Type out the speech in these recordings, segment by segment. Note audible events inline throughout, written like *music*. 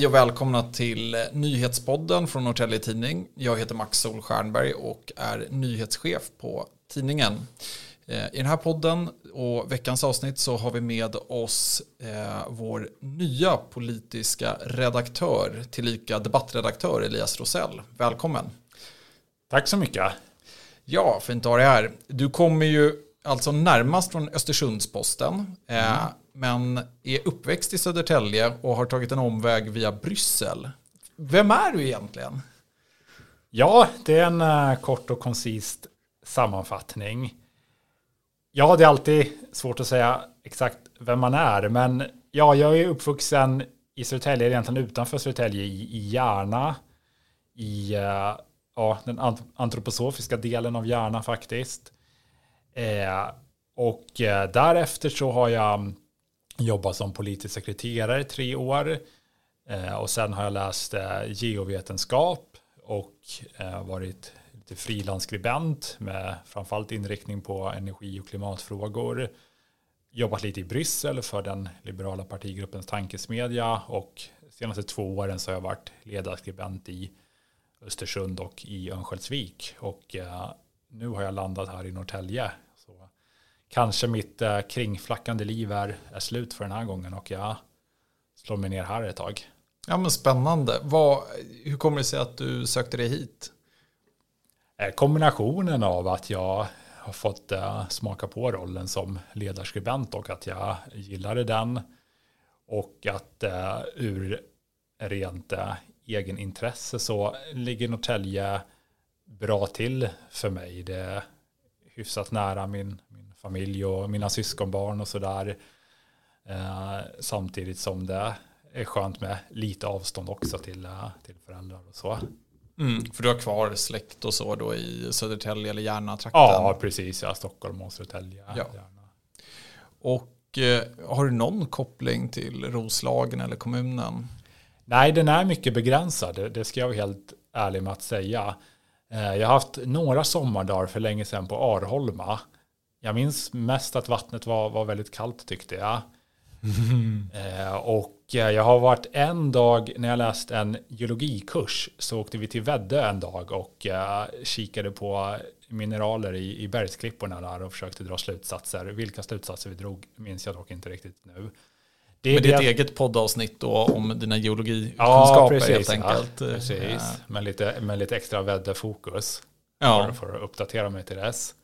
Hej och välkomna till nyhetspodden från Norrtälje Tidning. Jag heter Max Solstjernberg och är nyhetschef på tidningen. Eh, I den här podden och veckans avsnitt så har vi med oss eh, vår nya politiska redaktör, tillika debattredaktör Elias Rosell. Välkommen. Tack så mycket. Ja, fint att ha dig här. Du kommer ju alltså närmast från Östersundsposten. Eh, mm men är uppväxt i Södertälje och har tagit en omväg via Bryssel. Vem är du egentligen? Ja, det är en uh, kort och koncist sammanfattning. Ja, det är alltid svårt att säga exakt vem man är, men ja, jag är uppvuxen i Södertälje, egentligen utanför Södertälje, i, i Järna, i uh, ja, den antroposofiska delen av Järna faktiskt. Eh, och eh, därefter så har jag jobbat som politisk sekreterare i tre år. Eh, och sen har jag läst eh, geovetenskap och eh, varit lite frilansskribent med framförallt inriktning på energi och klimatfrågor. Jobbat lite i Bryssel för den liberala partigruppens tankesmedja och senaste två åren så har jag varit ledarskribent i Östersund och i Örnsköldsvik och nu har jag landat här i Norrtälje kanske mitt eh, kringflackande liv är, är slut för den här gången och jag slår mig ner här ett tag. Ja men spännande. Vad, hur kommer det sig att du sökte dig hit? Eh, kombinationen av att jag har fått eh, smaka på rollen som ledarskribent och att jag gillade den. Och att eh, ur rent eh, egenintresse så ligger Norrtälje bra till för mig. Det är hyfsat nära min, familj och mina syskonbarn och sådär. Eh, samtidigt som det är skönt med lite avstånd också till, eh, till föräldrar och så. Mm, för du har kvar släkt och så då i Södertälje eller Järna-trakten? Ja, precis. Ja, Stockholm och Södertälje. Ja. Järna. Och eh, har du någon koppling till Roslagen eller kommunen? Nej, den är mycket begränsad. Det, det ska jag vara helt ärlig med att säga. Eh, jag har haft några sommardagar för länge sedan på Arholma jag minns mest att vattnet var, var väldigt kallt tyckte jag. Mm. *laughs* Eh, och eh, jag har varit en dag när jag läste en geologikurs så åkte vi till Väddö en dag och eh, kikade på mineraler i, i bergsklipporna där och försökte dra slutsatser. Vilka slutsatser vi drog minns jag dock inte riktigt nu. Det är ditt eget poddavsnitt då om dina geologikunskaper ja, precis, helt enkelt. Ja, precis, med lite, med lite extra väderfokus. Ja. För, för att uppdatera mig till dess.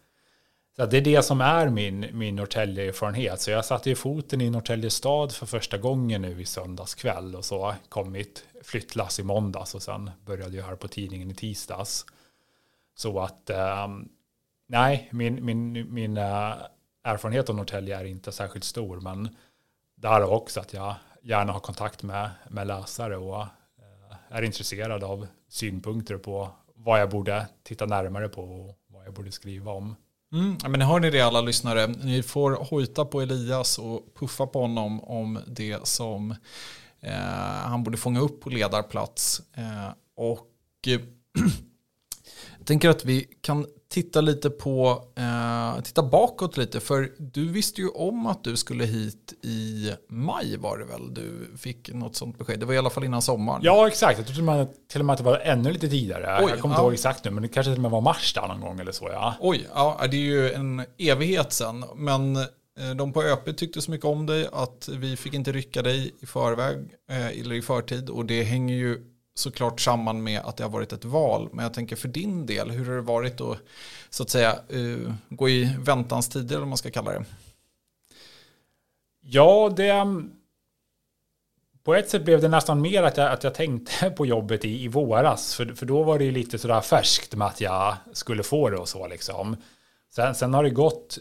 Så det är det som är min, min Norrtälje-erfarenhet. Så jag satte ju foten i Norrtälje stad för första gången nu i söndags kväll och så kom mitt flyttlass i måndags och sen började jag här på tidningen i tisdags. Så att um, nej, min, min, min uh, erfarenhet av Norrtälje är inte särskilt stor, men där också att jag gärna har kontakt med, med läsare och uh, är intresserad av synpunkter på vad jag borde titta närmare på och vad jag borde skriva om. Mm, men hör ni det alla lyssnare, ni får hojta på Elias och puffa på honom om det som eh, han borde fånga upp på ledarplats. Eh, och *clears throat* tänker att vi kan titta lite på, eh, titta bakåt lite, för du visste ju om att du skulle hit i maj var det väl? Du fick något sånt besked, det var i alla fall innan sommaren. Ja, exakt. Jag trodde till och med att det var ännu lite tidigare. Oj, jag kommer inte ihåg exakt nu, men det kanske till och med var mars där någon gång eller så. Ja. Oj, ja, det är ju en evighet sen, men eh, de på ÖP tyckte så mycket om dig att vi fick inte rycka dig i förväg eh, eller i förtid och det hänger ju såklart samman med att det har varit ett val. Men jag tänker för din del, hur har det varit att så att säga uh, gå i väntans tider, eller vad man ska kalla det? Ja, det... Mm, på ett sätt blev det nästan mer att jag, att jag tänkte *laughs* på jobbet i, i våras. För, för då var det ju lite sådär färskt med att jag skulle få det och så liksom. Sen, sen har det gått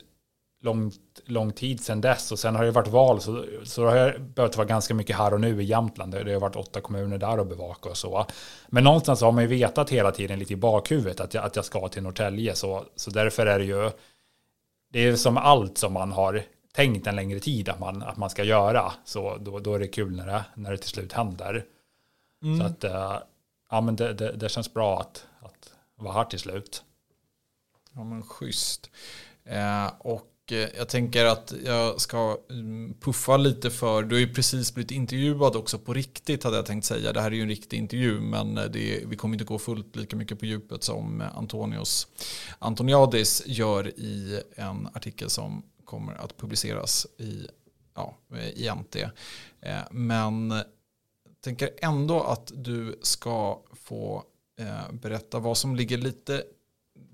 långt, lång tid sedan dess och sen har det varit val så, så det har behövt vara ganska mycket här och nu i Jämtland. Det har varit åtta kommuner där att bevaka och så. Men någonstans har man ju vetat hela tiden lite i bakhuvudet att jag, att jag ska till Norrtälje så, så därför är det ju det är som allt som man har tänkt en längre tid att man, att man ska göra. Så då, då är det kul när det, när det till slut händer. Mm. Så att eh, ja, men det, det, det, känns bra att, att vara här till slut. Ja men schysst. Eh, och Eh, jag tänker att jag ska mm, puffa lite för, du har ju precis blivit intervjuad också på riktigt hade jag tänkt säga. Det här är ju en riktig intervju men eh, det, vi kommer inte gå fullt lika mycket på djupet som eh, Antonios Antoniadis gör i en artikel som kommer att publiceras i, ja, i NT. Men jag tänker ändå att du ska få berätta vad som ligger lite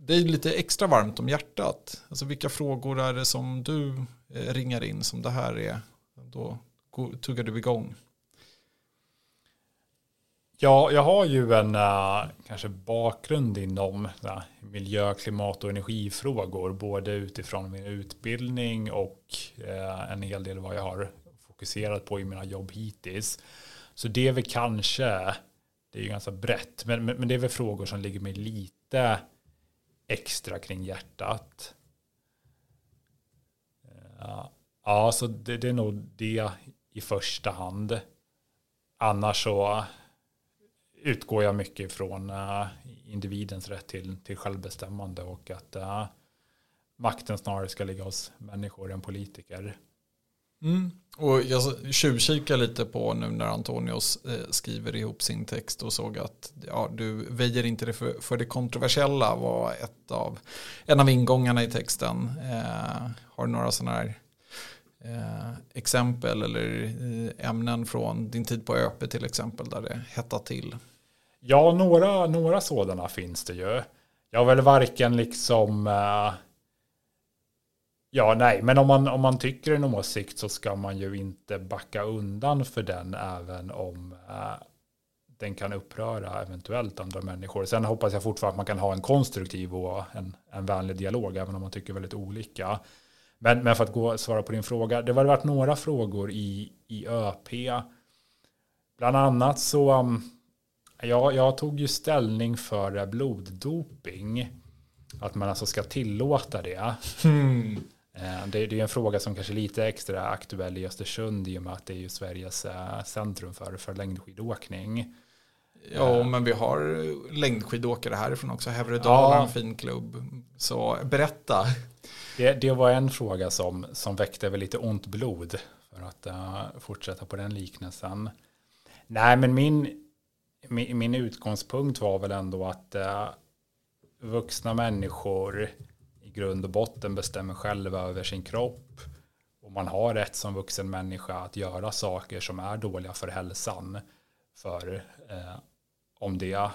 det är lite extra varmt om hjärtat. Alltså vilka frågor är det som du eh, ringar in som det här är? Då tuggar du igång. Ja, jag har ju en äh, kanske bakgrund inom äh, miljö, klimat och energifrågor, både utifrån min utbildning och äh, en hel del vad jag har fokuserat på i mina jobb hittills. Så det är väl kanske, det är ju ganska brett, men, men, men det är väl frågor som ligger mig lite extra kring hjärtat. Eh, ja, så det, det är nog det i första hand. Annars så utgår jag mycket från eh, individens rätt till, till självbestämmande och att uh, makten snarare ska ligga hos människor än politiker. Mm. Och jag tjuvkikar lite på nu när Antonios eh, skriver ihop sin text och såg att ja, du väjer inte det för, för det kontroversiella var ett av, en av ingångarna i texten. Eh, har du några sådana här eh, exempel eller eh, ämnen från din tid på ÖP till exempel där det hettar till? Ja, några, några sådana finns det ju. Jag har väl varken liksom eh, Ja, nej, men om man, om man tycker en åsikt så ska man ju inte backa undan för den även om eh, den kan uppröra eventuellt andra människor. Sen hoppas jag fortfarande att man kan ha en konstruktiv och en, en vänlig dialog även om man tycker väldigt olika. Men, men för att gå svara på din fråga, det har varit några frågor i, i ÖP. Bland annat så, um, ja, jag tog ju ställning för bloddoping. Att man alltså ska tillåta det. Mm. Eh, det, är en fråga som kanske är lite extra aktuell i Östersund i och med att det är ju Sveriges eh, centrum för, för längdskidåkning. Ja, eh. men vi har längdskidåkare härifrån också. Hävredal ja. en fin klubb. Så berätta. Det, det, var en fråga som, som väckte väl lite ont blod för att uh, fortsätta på den liknelsen. Nej, men min, min, min utgångspunkt var väl ändå att uh, vuxna människor grund och botten bestämmer själva över sin kropp. Och man har rätt som vuxen människa att göra saker som är dåliga för hälsan. För eh, om det eh,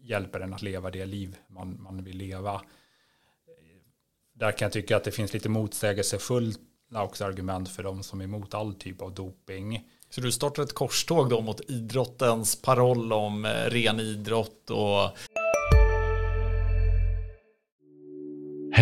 hjälper en att leva det liv man, man vill leva. Där kan jag tycka att det finns lite motsägelsefulla också argument för de som är emot all typ av doping. Så du startar ett korståg då mot idrottens paroll om eh, ren idrott och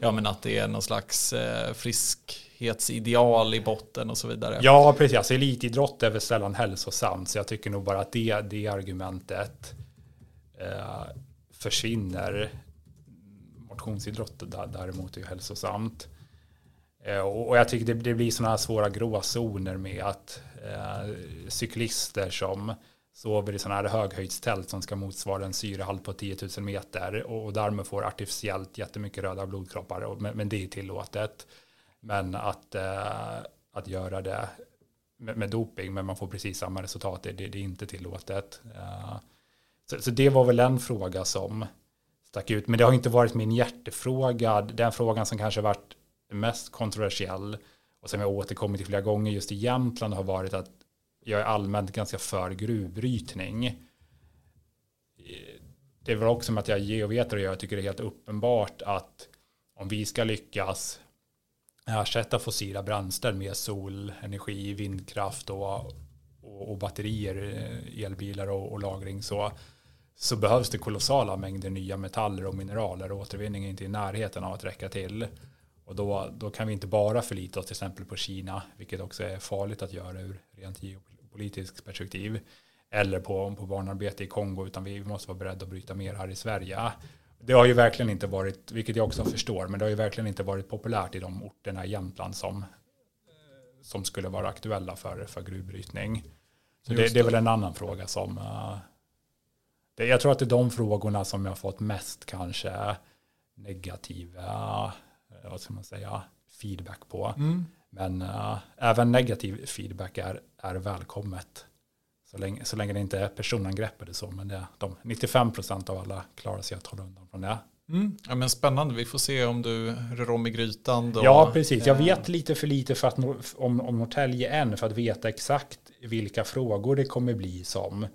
Ja men att det är någon slags eh, friskhetsideal i botten och så vidare. Ja, precis. Alltså, elitidrott är väl sällan hälsosamt, så jag tycker nog bara att det, det argumentet eh, försvinner. Motionsidrott däremot är ju hälsosamt. Eh, och, och, jag tycker det, det blir sådana här svåra gråzoner med att eh, cyklister som sover i sådana här höghöjdstält som ska motsvara en syrehalt på 10 000 meter och, och därmed får artificiellt jättemycket röda blodkroppar. Och, men, men det är tillåtet. Men att, eh, att göra det med, med, doping, men man får precis samma resultat, det, det är inte tillåtet. Eh, så, så, det var väl en fråga som stack ut. Men det har inte varit min hjärtefråga. Den frågan som kanske varit mest kontroversiell och som jag återkommit till flera gånger just i Jämtland har varit att jag är allmänt ganska för gruvbrytning. Det var också med att jag är geovetare och jag tycker det är helt uppenbart att om vi ska lyckas ersätta fossila bränslen med solenergi, vindkraft och, och, och batterier, eh, elbilar och, och, lagring så, så behövs det kolossala mängder nya metaller och mineraler och återvinning är inte i närheten av att räcka till. Och då, då kan vi inte bara förlita oss till exempel på Kina, vilket också är farligt att göra ur rent geopolitiskt perspektiv, eller på, på barnarbete i Kongo, utan vi måste vara beredda att bryta mer här i Sverige. Det har ju verkligen inte varit, vilket jag också förstår, men det har ju verkligen inte varit populärt i de orterna i Jämtland som, som skulle vara aktuella för, för gruvbrytning. Så det, det, är väl en annan fråga som, uh, det, jag tror att det är de frågorna som jag har fått mest kanske negativa, vad ska man säga, feedback på. Mm. Men uh, även negativ feedback är, är välkommet. Så länge, så länge det inte är personangrepp eller så. Men det, de 95% av alla klarar sig att hålla undan från det. Mm. Ja, men spännande, vi får se om du rör om i grytan. Då. Ja, precis. Jag vet lite för lite för att, om, om Norrtälje än för att veta exakt vilka frågor det kommer bli som,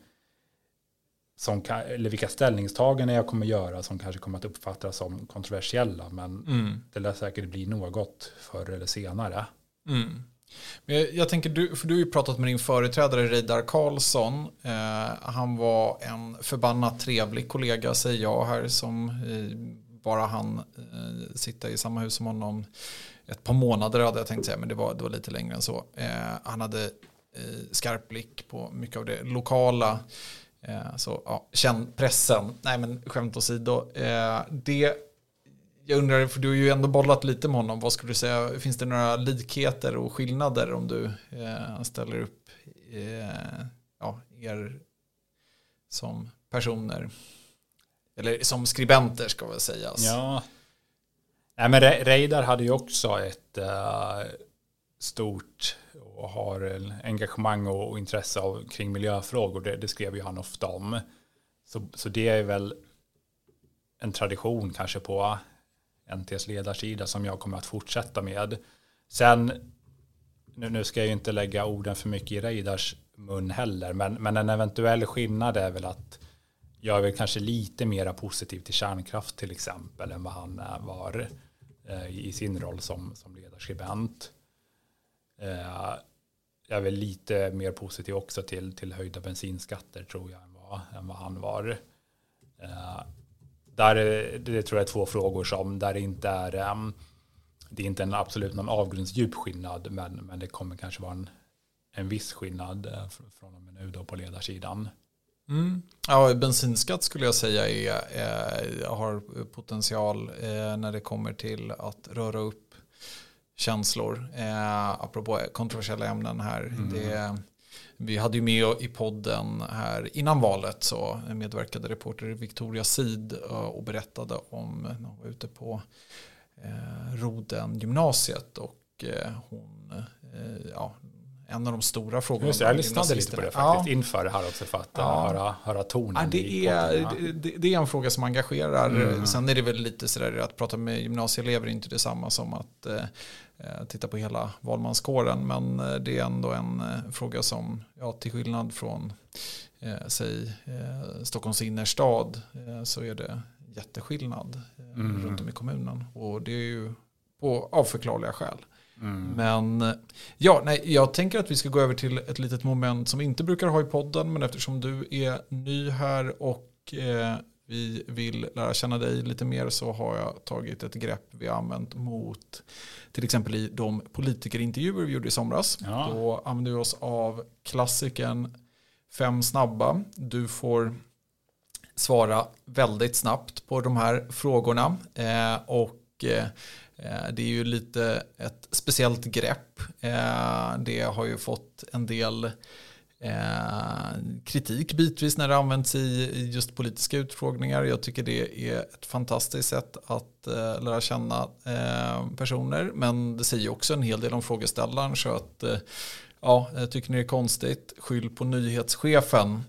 som eller vilka ställningstaganden jag kommer göra som kanske kommer att uppfattas som kontroversiella. Men mm. det lär säkert bli något förr eller senare. Mm. Jag tänker, du, för du har ju pratat med din företrädare Reidar Karlsson. Eh, han var en förbannat trevlig kollega säger jag här som eh, bara han eh, sitta i samma hus som honom ett par månader hade jag tänkt säga men det var, det var lite längre än så. Eh, han hade eh, skarp blick på mycket av det lokala. Eh, så ja, känn pressen. Nej men skämt åsido. Eh, det jag undrar, för du har ju ändå bollat lite med honom, vad skulle du säga, finns det några likheter och skillnader om du eh, ställer upp ja, er som personer? Eller som skribenter ska väl sägas. Ja, Nej, men Reidar hade ju också ett uh, stort och har engagemang och, och intresse av, kring miljöfrågor. Det, det, skrev ju han ofta om. Så, så det är väl en tradition kanske på NTs ledarsida som jag kommer att fortsätta med. Sen, nu, nu ska jag ju inte lägga orden för mycket i Reidars mun heller, men, men en eventuell skillnad är väl att jag är väl kanske lite mera positiv till kärnkraft till exempel än vad han var eh, i sin roll som, som ledarskribent. Eh, jag är väl lite mer positiv också till, till höjda bensinskatter tror jag än vad, än vad han var. Eh, där, det tror jag är två frågor som där det inte är eh, det är inte en absolut någon avgrundsdjup skillnad men, men det kommer kanske vara en, en viss skillnad eh, från och med nu då på ledarsidan. Mm. Ja, bensinskatt skulle jag säga är, är har potential eh, när det kommer till att röra upp känslor. Eh, apropå kontroversiella ämnen här. Mm. Det, vi hade ju med i podden här innan valet så medverkade reporter Victoria Sid eh, och berättade om när hon var ute på eh, Roden gymnasiet och eh, hon, ja, en av de stora frågorna. Just, jag lyssnade lite på det faktiskt ja. inför för att ja. höra, höra tonen. Ja, det, är, det, det, är en fråga som engagerar. Mm. Sen är det väl lite sådär att prata med gymnasieelever är inte detsamma som att Eh, titta på hela valmanskåren. Men eh, det är ändå en eh, fråga som, ja, till skillnad från eh, säg, eh, Stockholms innerstad eh, så är det jätteskillnad mm. runt om i kommunen. Och det är ju på avförklarliga skäl. Mm. Men ja, nej, jag tänker att vi ska gå över till ett litet moment som vi inte brukar ha i podden. Men eftersom du är ny här och eh, vi vill lära känna dig lite mer så har jag tagit ett grepp vi har använt mot till exempel i de politikerintervjuer vi gjorde i somras. Ja. Då använde vi oss av klassikern Fem snabba. Du får svara väldigt snabbt på de här frågorna. Eh, och eh, det är ju lite ett speciellt grepp. Eh, det har ju fått en del Eh, kritik bitvis när det används i just politiska utfrågningar. Jag tycker det är ett fantastiskt sätt att eh, lära känna eh, personer. Men det säger också en hel del om frågeställaren. Så att, eh, ja, tycker ni det är konstigt, skyll på nyhetschefen.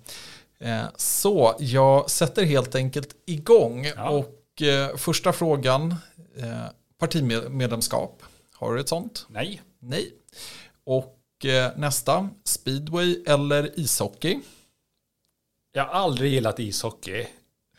Eh, så jag sätter helt enkelt igång. Ja. Och eh, första frågan, partimedlemskap. Har du ett sånt? Nej. Nej. Och Eh, nästa, speedway eller ishockey? Jag har aldrig gillat ishockey.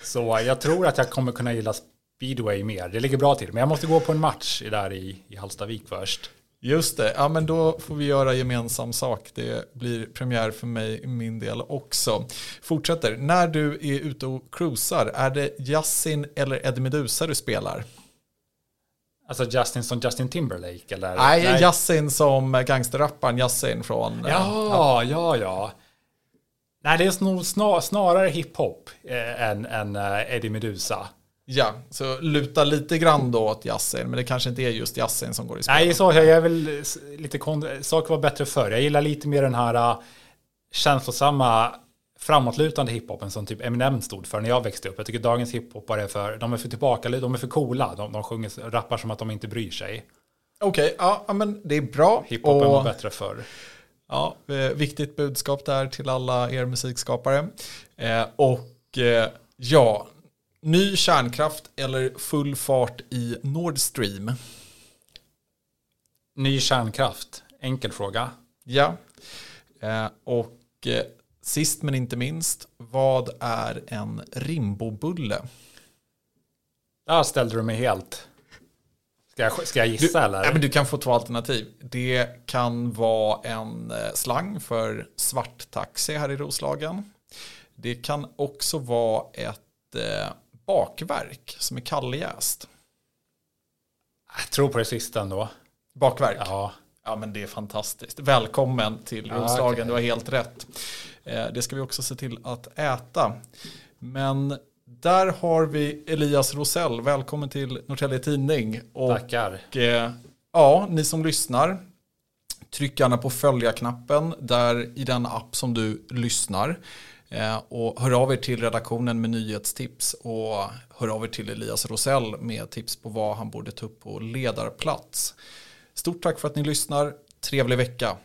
Så jag tror att jag kommer kunna gilla speedway mer. Det ligger bra till. Men jag måste gå på en match där i, i Hallstavik först. Just det, ja men då får vi göra gemensam sak. Det blir premiär för mig i min del också. Fortsätter, när du är ute och cruisar, är det Yasin eller Eddie Meduza du spelar? Alltså Justin som Justin Timberlake eller? Nej, Nej. Yasin som gangsterrapparen Yasin från... Ja, ja, ja. Nej, det är nog snar, snarare hiphop eh, än, än eh, Eddie Meduza. Ja, så luta lite grann då åt Yasin, men det kanske inte är just Yasin som går i spel. Nej, så jag är väl lite saker var bättre förr. Jag gillar lite mer den här uh, känslosamma framåtlutande hiphopen som typ Eminem stod för när jag växte upp. Jag tycker dagens hiphopare är för, de är för tillbaka, de är för coola. De, de sjunger, rappar som att de inte bryr sig. Okej, okay, ja men det är bra. Hiphopen och, var bättre förr. Ja, eh, viktigt budskap där till alla er musikskapare. Eh, och eh, ja, ny kärnkraft eller full fart i Nord Stream? Ny kärnkraft, enkel fråga. Ja, eh, och eh, Sist men inte minst, vad är en rimbobulle? Där ställde du mig helt. Ska jag, ska jag gissa du, eller? Ja, men du kan få två alternativ. Det kan vara en eh, slang för svarttaxi här i Roslagen. Det kan också vara ett eh, bakverk som är kalljäst. Jag tror på det sista ändå. Bakverk? Ja. Ja men det är fantastiskt. Välkommen till Roslagen, okay. du har helt rätt. Eh, det ska vi också se till att äta. Men där har vi Elias Rosell. Välkommen till Norrtälje Tidning. Och, Tackar. Eh, ja, ni som lyssnar. Tryck gärna på följa-knappen där i den app som du lyssnar. Eh, och hör av er till redaktionen med nyhetstips och hör av er till Elias Rosell med tips på vad han borde ta upp på ledarplats. Stort tack för att ni lyssnar. Trevlig vecka.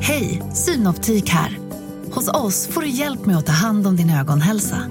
Hej, Synoptik här. Hos oss får du hjälp med att ta hand om din ögonhälsa.